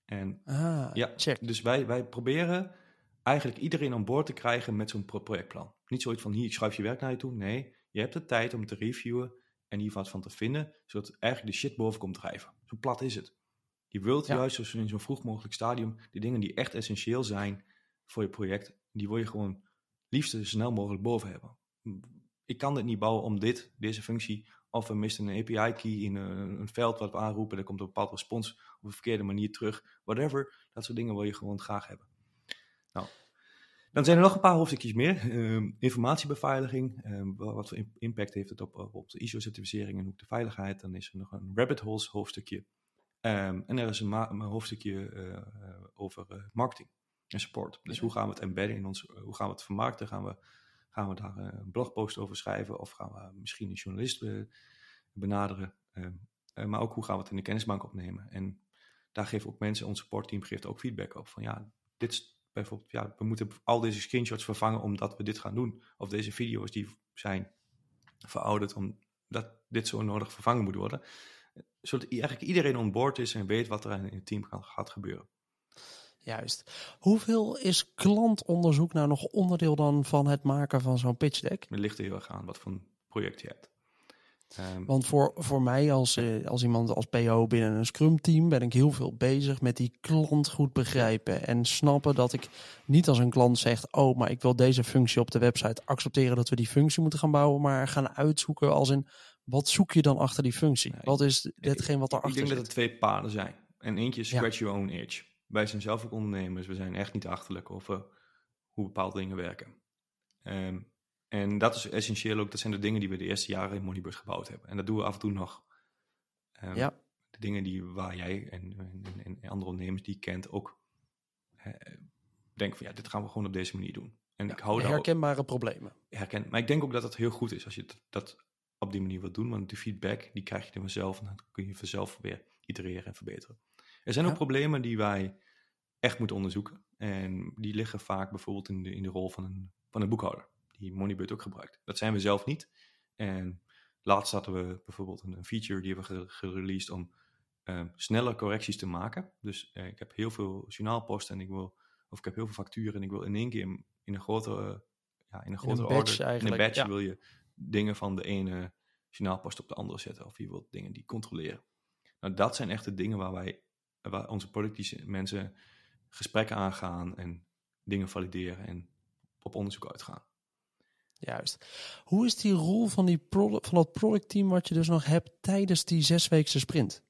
En Ah, ja, check. dus wij, wij proberen eigenlijk iedereen aan boord te krijgen met zo'n pro- projectplan. Niet zoiets van hier, ik schrijf je werk naar je toe. Nee, je hebt de tijd om te reviewen en hier wat van te vinden, zodat eigenlijk de shit boven komt drijven. Zo plat is het. Je wilt Ja. juist dus in zo'n vroeg mogelijk stadium de dingen die echt essentieel zijn voor je project, die wil je gewoon liefst zo snel mogelijk boven hebben. Ik kan dit niet bouwen om dit, deze functie, of we missen een API-key in een, een veld wat we aanroepen, er komt een bepaald respons op een verkeerde manier terug, whatever. Dat soort dingen wil je gewoon graag hebben. Nou, dan zijn er nog een paar hoofdstukjes meer. Ehm, informatiebeveiliging, ehm, wa- wat voor im- impact heeft het op, op de ISO-certificering en ook de veiligheid. Dan is er nog een rabbit holes hoofdstukje. Ehm, en er is een, hoofdstukje eh, eh, over eh, marketing en support. Dus Ja. hoe gaan we het embedden in ons, hoe gaan we het vermarkten? Gaan we, gaan we daar eh, een blogpost over schrijven of gaan we misschien een journalist eh, benaderen? Eh, maar ook hoe gaan we het in de kennisbank opnemen? En daar geven ook mensen, ons supportteam geeft ook feedback op. Van ja, dit is bijvoorbeeld, ja, we moeten al deze screenshots vervangen omdat we dit gaan doen. Of deze video's die zijn verouderd omdat dit zo nodig vervangen moet worden. Zodat eigenlijk iedereen on board is en weet wat er in het team gaat, gaat gebeuren. Juist. Hoeveel is klantonderzoek nou nog onderdeel dan van het maken van zo'n pitch deck? Het ligt er heel erg aan wat voor een project je hebt. Ehm, Want voor, voor mij als, eh, als iemand als PO binnen een Scrum team ben ik heel veel bezig met die klant goed begrijpen. En snappen dat ik niet als een klant zegt, oh maar ik wil deze functie op de website accepteren dat we die functie moeten gaan bouwen. Maar gaan uitzoeken als in, wat zoek je dan achter die functie? Nee, wat is hetgeen wat ik daarachter denk zit? dat er twee paden zijn. En eentje is Ja. scratch your own itch. Wij zijn zelf ook ondernemers. We zijn echt niet achterlijk over hoe bepaalde dingen werken. Ehm, en dat is essentieel ook. Dat zijn de dingen die we de eerste jaren in Moneybird gebouwd hebben. En dat doen we af en toe nog. Ehm, Ja. De dingen die, waar jij en, en, en andere ondernemers die je kent ook denken van ja, dit gaan we gewoon op deze manier doen. En ik hou daar ook, Herkenbare problemen. herken. Maar ik denk ook dat het heel goed is als je dat, dat op die manier wilt doen. Want de feedback, die krijg je dan vanzelf. En dan kun je vanzelf weer itereren en verbeteren. Er zijn Ja. ook problemen die wij echt moeten onderzoeken. En die liggen vaak bijvoorbeeld in de, in de rol van een, van een boekhouder. Die Moneybird ook gebruikt. Dat zijn we zelf niet. En laatst hadden we bijvoorbeeld een, feature die hebben we ge- gereleased om ehm, sneller correcties te maken. Dus eh, ik heb heel veel journaalposten en ik wil, of ik heb heel veel facturen en ik wil in één keer in, in een grotere, ja, in een grotere order, in eigenlijk, een ja. wil je dingen van de ene journaalpost op de andere zetten. Of je wilt dingen die controleren. Nou, dat zijn echt de dingen waar wij, waar onze productie mensen gesprekken aangaan en dingen valideren en op onderzoek uitgaan. Juist. Hoe is die rol van, die product, van dat productteam wat je dus nog hebt tijdens die zesweekse sprint?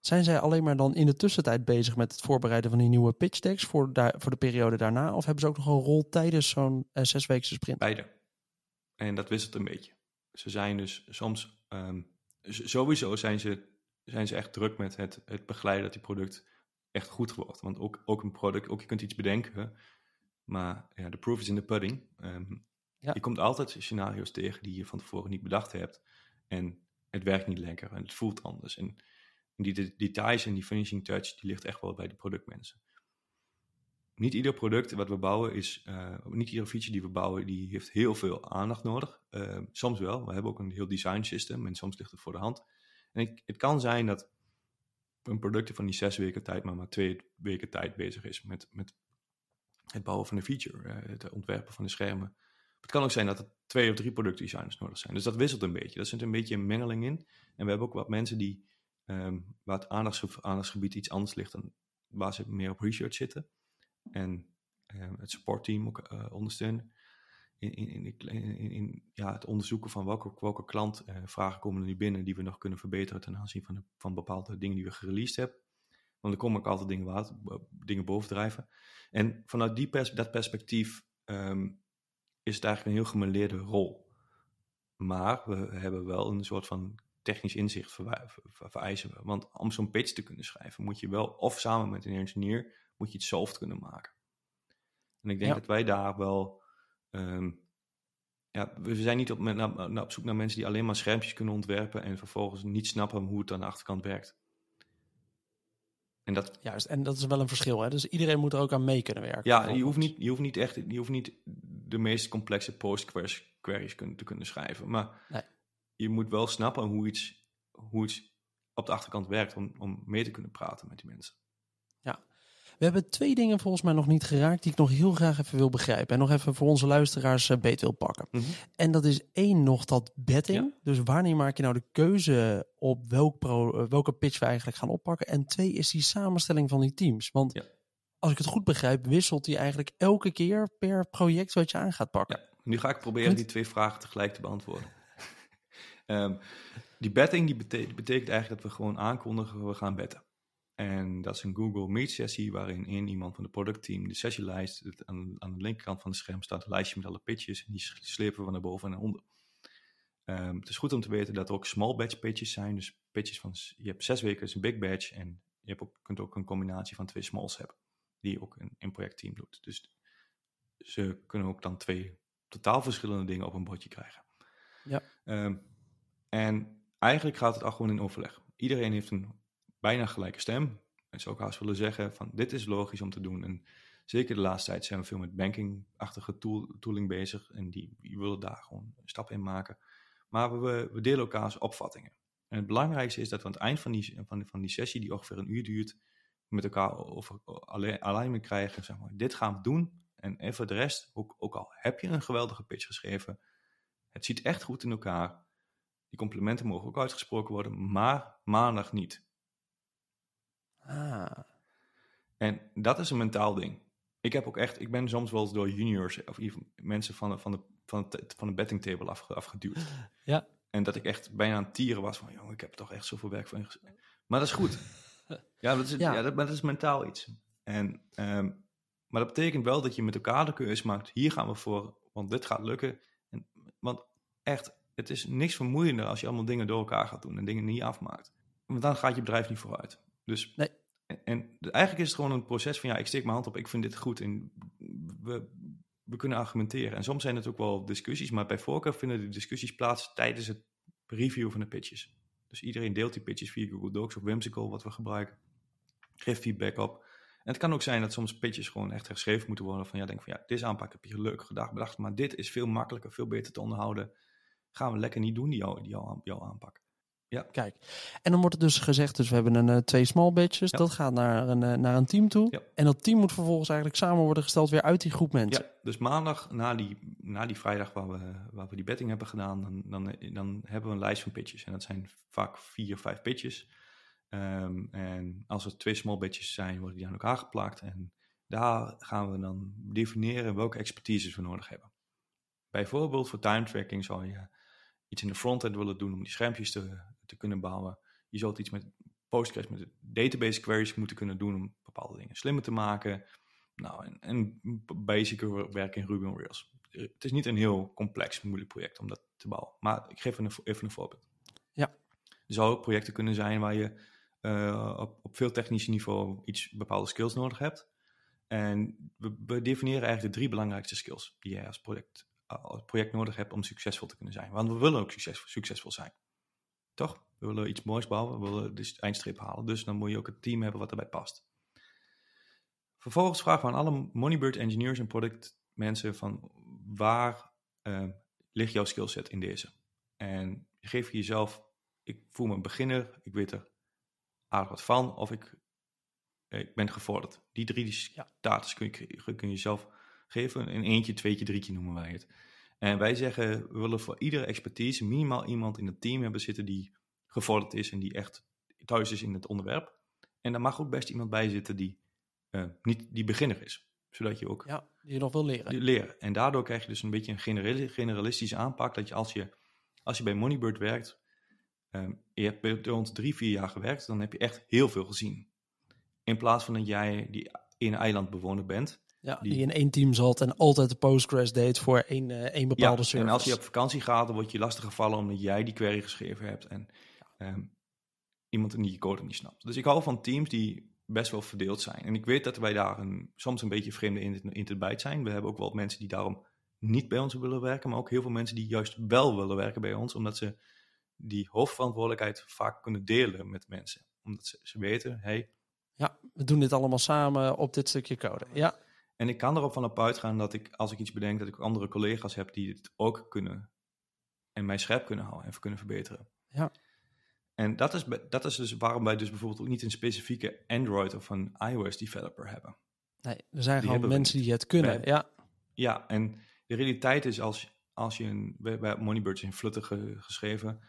Zijn zij alleen maar dan in de tussentijd bezig met het voorbereiden van die nieuwe pitch decks voor, daar, voor de periode daarna? Of hebben ze ook nog een rol tijdens zo'n eh, zesweekse sprint? Beide. En dat wisselt een beetje. Ze zijn dus soms, ehm, sowieso zijn ze, zijn ze echt druk met het, het begeleiden dat die product echt goed wordt. Want ook, ook een product, ook je kunt iets bedenken, maar ja, de proof is in the pudding. Ehm, Ja. Je komt altijd scenario's tegen die je van tevoren niet bedacht hebt. En het werkt niet lekker en het voelt anders. En die de- details en die finishing touch, die ligt echt wel bij de productmensen. niet ieder product wat we bouwen is, uh, niet iedere feature die we bouwen, die heeft heel veel aandacht nodig. Uh, soms wel, we hebben ook een heel design system en soms ligt het voor de hand. En het kan zijn dat een product van die zes weken tijd, maar maar twee weken tijd bezig is met, met het bouwen van een feature, uh, het ontwerpen van de schermen. Het kan ook zijn dat er twee of drie productdesigners nodig zijn. Dus dat wisselt een beetje. Dat zit een beetje een mengeling in. En we hebben ook wat mensen die, um, waar het aandachtsgebied iets anders ligt dan waar ze meer op research zitten en uh, het supportteam ook uh, ondersteunen. In, in, ja, het onderzoeken van welke, welke klantvragen uh, komen er nu binnen die we nog kunnen verbeteren ten aanzien van, van bepaalde dingen die we gereleased hebben. Want er komen ook altijd dingen, dingen bovendrijven. En vanuit die dat perspectief um, is het eigenlijk een heel gemeleerde rol. Maar we hebben wel een soort van technisch inzicht vereisen we. Want om zo'n pitch te kunnen schrijven moet je wel of samen met een engineer moet je het soft kunnen maken. En ik denk dat wij daar wel. Um, ja, we zijn niet op zoek naar mensen die alleen maar schermpjes kunnen ontwerpen en vervolgens niet snappen hoe het aan de achterkant werkt. En dat, Juist, en dat is wel een verschil. Hè? Dus iedereen moet er ook aan mee kunnen werken. Ja, je hoeft, niet, je hoeft niet echt je hoeft niet de meest complexe post-queries queries te kunnen schrijven. Maar nee. je moet wel snappen hoe iets, hoe iets op de achterkant werkt om, om mee te kunnen praten met die mensen. We hebben twee dingen volgens mij nog niet geraakt die ik nog heel graag even wil begrijpen. En nog even voor onze luisteraars uh, beet wil pakken. Mhm. En dat is één nog dat betting. Dus wanneer maak je nou de keuze op welk pro, uh, welke pitch we eigenlijk gaan oppakken? En twee is die samenstelling van die teams. Want ja. als ik het goed begrijp, wisselt die eigenlijk elke keer per project wat je aan gaat pakken. Ja. Nu ga ik proberen die twee vragen tegelijk te beantwoorden. um, [LAUGHS] die betting die betekent, betekent eigenlijk dat we gewoon aankondigen, we gaan betten. En dat is een Google Meet sessie waarin in iemand van het productteam de sessielijst, aan, aan de linkerkant van het scherm staat een lijstje met alle pitches en die slepen we van naar boven en naar onder. Um, het is goed om te weten dat er ook small batch pitches zijn, dus pitches van, je hebt zes weken is een big batch en je hebt ook, kunt ook een combinatie van twee smalls hebben, die je ook in een projectteam doet. Dus ze kunnen ook dan twee totaal verschillende dingen op een bordje krijgen. Ja. Um, en eigenlijk gaat het al gewoon in overleg. Iedereen heeft een bijna gelijke stem. En zou ik haast willen zeggen van dit is logisch om te doen. En zeker de laatste tijd zijn we veel met banking-achtige tool, tooling bezig. En die, willen daar gewoon een stap in maken. Maar we, we delen elkaars opvattingen. En het belangrijkste is dat we aan het eind van die, van, van die sessie, die ongeveer een uur duurt, met elkaar over alignment krijgen. Zeg maar, dit gaan we doen. En even de rest, ook, ook al heb je een geweldige pitch geschreven, het ziet echt goed in elkaar. Die complimenten mogen ook uitgesproken worden, maar maandag niet. Ah. En dat is een mentaal ding. Ik heb ook echt, ik ben soms wel eens door juniors of mensen van de, van de, van de, van de betting table afge, afgeduwd. Ja. En dat ik echt bijna aan het tieren was van, joh, ik heb toch echt zoveel werk ingezet. Maar dat is goed. [LAUGHS] ja, dat is, ja. dat, maar dat is mentaal iets. En, um, maar dat betekent wel dat je met elkaar de keuze maakt, hier gaan we voor, want dit gaat lukken. En, want echt, het is niks vermoeiender als je allemaal dingen door elkaar gaat doen en dingen niet afmaakt. Want dan gaat je bedrijf niet vooruit. Dus, nee. En, eigenlijk is het gewoon een proces van ja, ik steek mijn hand op, ik vind dit goed en we, we kunnen argumenteren. En soms zijn het ook wel discussies, maar bij voorkeur vinden de discussies plaats tijdens het review van de pitches. Dus iedereen deelt die pitches via Google Docs of Whimsical, wat we gebruiken. Geeft feedback op. En het kan ook zijn dat soms pitches gewoon echt geschreven moeten worden van ja, denk van ja, deze aanpak heb je leuk gedacht, bedacht, maar dit is veel makkelijker, veel beter te onderhouden. Gaan we lekker niet doen, die die jouw aanpak. Ja. Kijk, en dan wordt het dus gezegd, dus we hebben een uh, twee small batches, dat gaat naar een, uh, naar een team toe. Ja. En dat team moet vervolgens eigenlijk samen worden gesteld weer uit die groep mensen. Ja, dus maandag na die, na die vrijdag waar we, waar we die betting hebben gedaan, dan, dan, dan hebben we een lijst van pitches. En dat zijn vaak vier, vijf pitches. Um, en als er twee small batches zijn, worden die aan elkaar geplakt. En daar gaan we dan definiëren welke expertises we nodig hebben. Bijvoorbeeld voor time tracking zou je iets in de frontend willen doen om die schermpjes te, te kunnen bouwen. Je zult iets met Postgres, met database queries moeten kunnen doen om bepaalde dingen slimmer te maken. Nou, en, en basic werk in Ruby on Rails. Het is niet een heel complex, moeilijk project om dat te bouwen. Maar ik geef een, even een voorbeeld. Ja. Er zou ook projecten kunnen zijn waar je uh, op, op veel technisch niveau iets bepaalde skills nodig hebt. En we, we, definiëren eigenlijk de drie belangrijkste skills die je als project, als project nodig hebt om succesvol te kunnen zijn. Want we willen ook succes, succesvol zijn. Toch? We willen iets moois bouwen, we willen dus eindstreep halen. Dus dan moet je ook het team hebben wat erbij past. Vervolgens vragen we aan alle Moneybird engineers en productmensen van waar uh, ligt jouw skillset in deze? En geef jezelf, ik voel me een beginner, ik weet er aardig wat van, of ik, ik ben gevorderd. Die drie status kun je, kun je zelf geven. In eentje, tweetje, drietje noemen wij het. En wij zeggen, we willen voor iedere expertise minimaal iemand in het team hebben zitten die gevorderd is en die echt thuis is in het onderwerp. En daar mag ook best iemand bij zitten die uh, niet die beginner is. Zodat je ook... Ja, die je nog wil leren. Leren. En daardoor krijg je dus een beetje een generalistische aanpak. Dat je als je, als je bij Moneybird werkt, um, je hebt bij ons drie, vier jaar gewerkt, dan heb je echt heel veel gezien. In plaats van dat jij die in eilandbewoner bent. Ja, die, in één team zat en altijd de Postgres deed voor één, uh, één bepaalde ja, service. En als je op vakantie gaat, dan word je lastig gevallen omdat jij die query geschreven hebt. En um, iemand in die je code niet snapt. Dus ik hou van teams die best wel verdeeld zijn. En ik weet dat wij daar een, soms een beetje vreemde in het bijt zijn. We hebben ook wel mensen die daarom niet bij ons willen werken, maar ook heel veel mensen die juist wel willen werken bij ons, omdat ze die hoofdverantwoordelijkheid vaak kunnen delen met mensen. Omdat ze, ze weten, hey, ja, we doen dit allemaal samen op dit stukje code. Ja. En ik kan erop van op uitgaan dat ik, als ik iets bedenk, dat ik andere collega's heb die het ook kunnen en mij scherp kunnen houden en kunnen verbeteren. Ja. En dat is, dat is dus waarom wij dus bijvoorbeeld ook niet een specifieke Android of een iOS developer hebben. Nee, er zijn gewoon mensen die het kunnen. ja. ja, en de realiteit is als, als je een, we hebben Moneybirds in Flutter geschreven.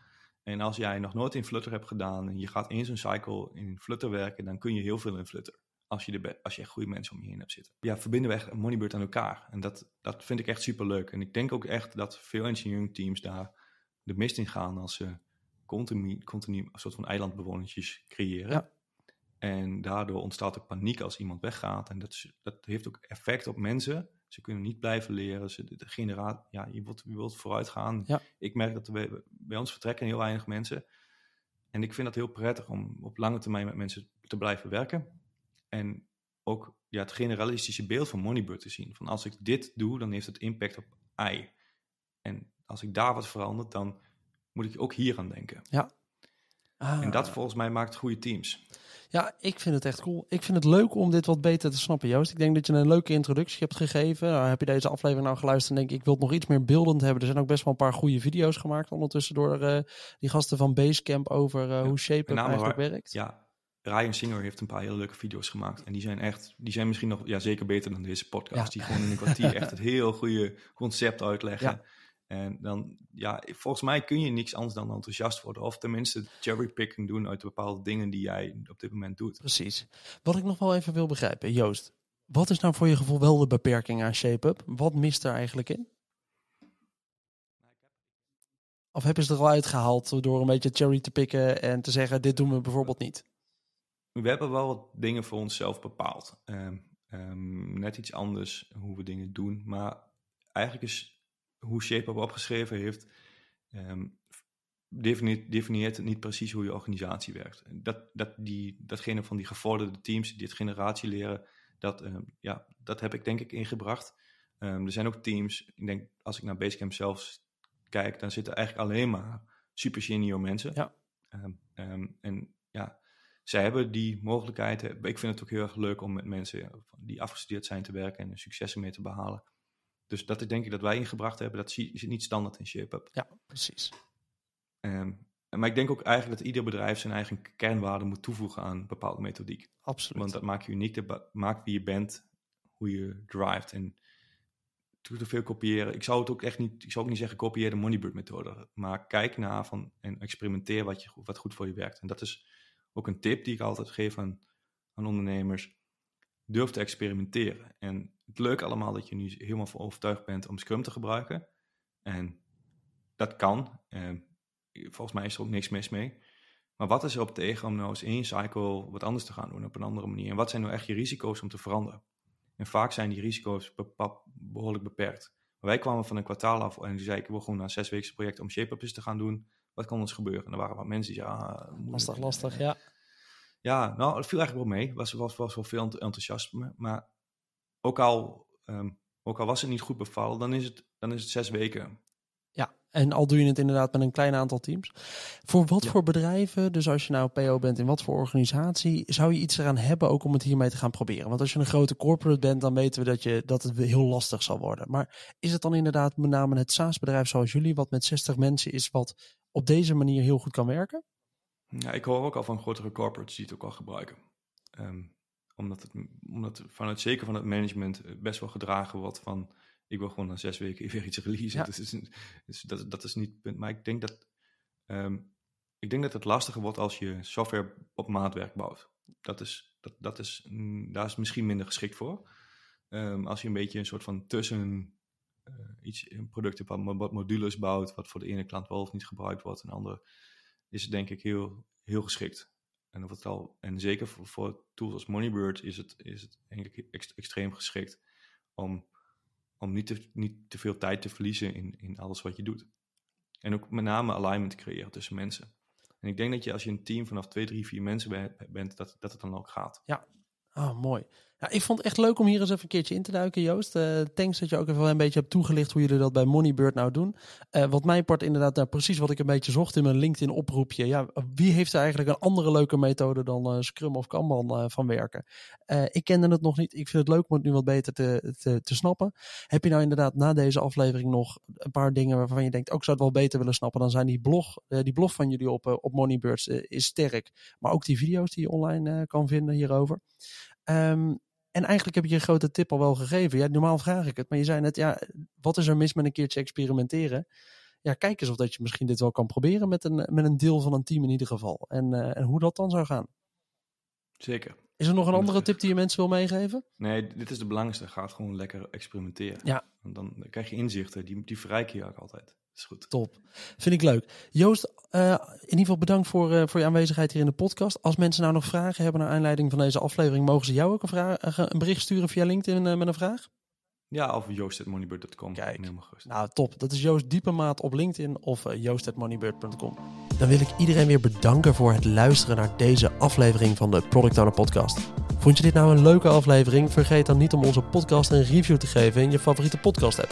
En als jij nog nooit in Flutter hebt gedaan en je gaat eens een cycle in Flutter werken, dan kun je heel veel in Flutter. Als je, de, als je echt goede mensen om je heen hebt zitten. Ja, verbinden we echt Moneybird aan elkaar. En dat, dat vind ik echt super leuk. En ik denk ook echt dat veel engineering teams daar de mist in gaan als ze continu, continu een soort van eilandbewoners creëren. Ja. En daardoor ontstaat er paniek als iemand weggaat. En dat, is, dat heeft ook effect op mensen. Ze kunnen niet blijven leren. Ze, de ja, je wilt, je wilt vooruit gaan. Ja. Ik merk dat er bij, ons vertrekken heel weinig mensen. En ik vind dat heel prettig om op lange termijn met mensen te blijven werken. En ook ja, het generalistische beeld van Moneybird te zien. Van als ik dit doe, dan heeft het impact op I. En als ik daar wat verander, dan moet ik ook hier aan denken. Ja. En dat ah. volgens mij maakt goede teams. Ja, ik vind het echt cool. Ik vind het leuk om dit wat beter te snappen, Joost. Ik denk dat je een leuke introductie hebt gegeven. Nou, heb je deze aflevering nou geluisterd en denk ik, ik wil het nog iets meer beeldend hebben. Er zijn ook best wel een paar goede video's gemaakt ondertussen door uh, die gasten van Basecamp over uh, hoe Shape eigenlijk werkt. Ja, Ryan Singer heeft een paar hele leuke video's gemaakt. En die zijn echt, die zijn misschien nog ja, zeker beter dan deze podcast. Die gewoon in een kwartier [LAUGHS] echt het heel goede concept uitleggen. Ja. En dan, ja, volgens mij kun je niks anders dan enthousiast worden. Of tenminste cherrypicking doen uit bepaalde dingen die jij op dit moment doet. Precies. Wat ik nog wel even wil begrijpen, Joost. Wat is nou voor je gevoel wel de beperking aan ShapeUp? Wat mist er eigenlijk in? Of heb je ze er al uitgehaald door een beetje cherry te pikken en te zeggen, dit doen we bijvoorbeeld niet? We hebben wel wat dingen voor onszelf bepaald. Ehm, ehm, net iets anders hoe we dingen doen. Maar eigenlijk is hoe ShapeUp opgeschreven heeft, um, definieert, het niet precies hoe je organisatie werkt. Dat, dat die, datgene van die gevorderde teams die het generatie leren, dat, ja, dat heb ik denk ik ingebracht. Er zijn ook teams, ik denk als ik naar Basecamp zelf kijk, dan zitten eigenlijk alleen maar super senior mensen. Ja. en ja, zij hebben die mogelijkheid. Ik vind het ook heel erg leuk om met mensen die afgestudeerd zijn te werken en successen mee te behalen. Dus dat is denk ik dat wij ingebracht hebben. Dat zit niet standaard in ShapeUp. Ja, precies. Um, maar ik denk ook eigenlijk dat ieder bedrijf zijn eigen kernwaarde moet toevoegen aan bepaalde methodiek. Absoluut. Want dat maakt je uniek, dat maakt wie je bent, hoe je drivet. En te veel kopiëren. Ik zou het ook echt niet, ik zou ook niet zeggen kopieer de Moneybird methode. Maar kijk naar van en experimenteer wat, je, wat goed voor je werkt. En dat is ook een tip die ik altijd geef aan, ondernemers durf te experimenteren. En het leuke allemaal dat je nu helemaal voor overtuigd bent om Scrum te gebruiken. En dat kan. En volgens mij is er ook niks mis mee. Maar wat is er op tegen om nou eens één cycle wat anders te gaan doen op een andere manier? En wat zijn nou echt je risico's om te veranderen? En vaak zijn die risico's behoorlijk beperkt. Wij kwamen van een kwartaal af en zei ik wil gewoon een zes weken project om shape te gaan doen. Wat kan ons gebeuren? En er waren wat mensen die ja, ah, lastig, lastig, ja. Ja, nou, het viel eigenlijk wel mee. Was, was, was wel veel enthousiasme. Maar ook al, um, ook al was het niet goed bevallen, dan is het, dan is het zes weken. En al doe je het inderdaad met een klein aantal teams. Voor wat voor bedrijven, dus als je nou PO bent in wat voor organisatie, zou je iets eraan hebben ook om het hiermee te gaan proberen? Want als je een grote corporate bent, dan weten we dat, je, dat het heel lastig zal worden. Maar is het dan inderdaad met name het SaaS-bedrijf zoals jullie, wat met 60 mensen is, wat op deze manier heel goed kan werken? Ja, ik hoor ook al van grotere corporates die het ook al gebruiken. Ehm, omdat, het, omdat vanuit zeker van het management eh, best wel gedragen wordt van ik wil gewoon na zes weken [LAUGHS] weer iets releasen. Dus, dus, dat, dat is niet het punt. Maar ik denk dat ehm, ik denk dat het lastiger wordt als je software op maatwerk bouwt. Dat is, dat, dat is, mm, daar is misschien minder geschikt voor. Ehm, als je een beetje een soort van tussen uh, iets, een product wat modules bouwt, wat voor de ene klant wel of niet gebruikt wordt, en de andere is het denk ik heel, heel geschikt. En, of het al, en zeker voor, voor tools als Moneybird is het, is het eigenlijk extreem geschikt om, om niet, te, niet te veel tijd te verliezen in, in alles wat je doet. En ook met name alignment creëren tussen mensen. En ik denk dat je als je een team vanaf twee, drie, vier mensen bent, dat, dat het dan ook gaat. Ja, oh, mooi. Ja, ik vond het echt leuk om hier eens even een keertje in te duiken, Joost. Uh, thanks dat je ook even een beetje hebt toegelicht hoe jullie dat bij Moneybird nou doen. Uh, wat mij part inderdaad nou, precies wat ik een beetje zocht in mijn LinkedIn oproepje. Ja, wie heeft er eigenlijk een andere leuke methode dan uh, Scrum of Kanban van werken? ik kende het nog niet. Ik vind het leuk om het nu wat beter te, te, te, snappen. Heb je nou inderdaad na deze aflevering nog een paar dingen waarvan je denkt, ook zou het wel beter willen snappen? Dan zijn die blog, die blog van jullie op, op Moneybirds is sterk. Maar ook die video's die je online kan vinden hierover. Um, en eigenlijk heb je een grote tip al wel gegeven. Ja, normaal vraag ik het, maar je zei net, ja, wat is er mis met een keertje experimenteren? Ja, kijk eens of dat je misschien dit wel kan proberen met een, met een deel van een team in ieder geval. En, uh, en hoe dat dan zou gaan. Zeker. Is er nog een andere tip die je mensen wil meegeven? Nee, dit is de belangrijkste. Ga gewoon lekker experimenteren. Ja. Want dan krijg je inzichten, die, die verrijken je ook altijd is goed. Top. Vind ik leuk. Joost, uh, in ieder geval bedankt voor, uh, voor je aanwezigheid hier in de podcast. Als mensen nou nog vragen hebben naar aanleiding van deze aflevering, mogen ze jou ook een, vraag, uh, een bericht sturen via LinkedIn met een vraag? Ja, of joost.moneybird.com. Kijk, nou top. Dat is Joost Diepemaat op LinkedIn of joost.moneybird.com. Dan wil ik iedereen weer bedanken voor het luisteren naar deze aflevering van de Product Owner Podcast. Vond je dit nou een leuke aflevering? Vergeet dan niet om onze podcast een review te geven in je favoriete podcast app.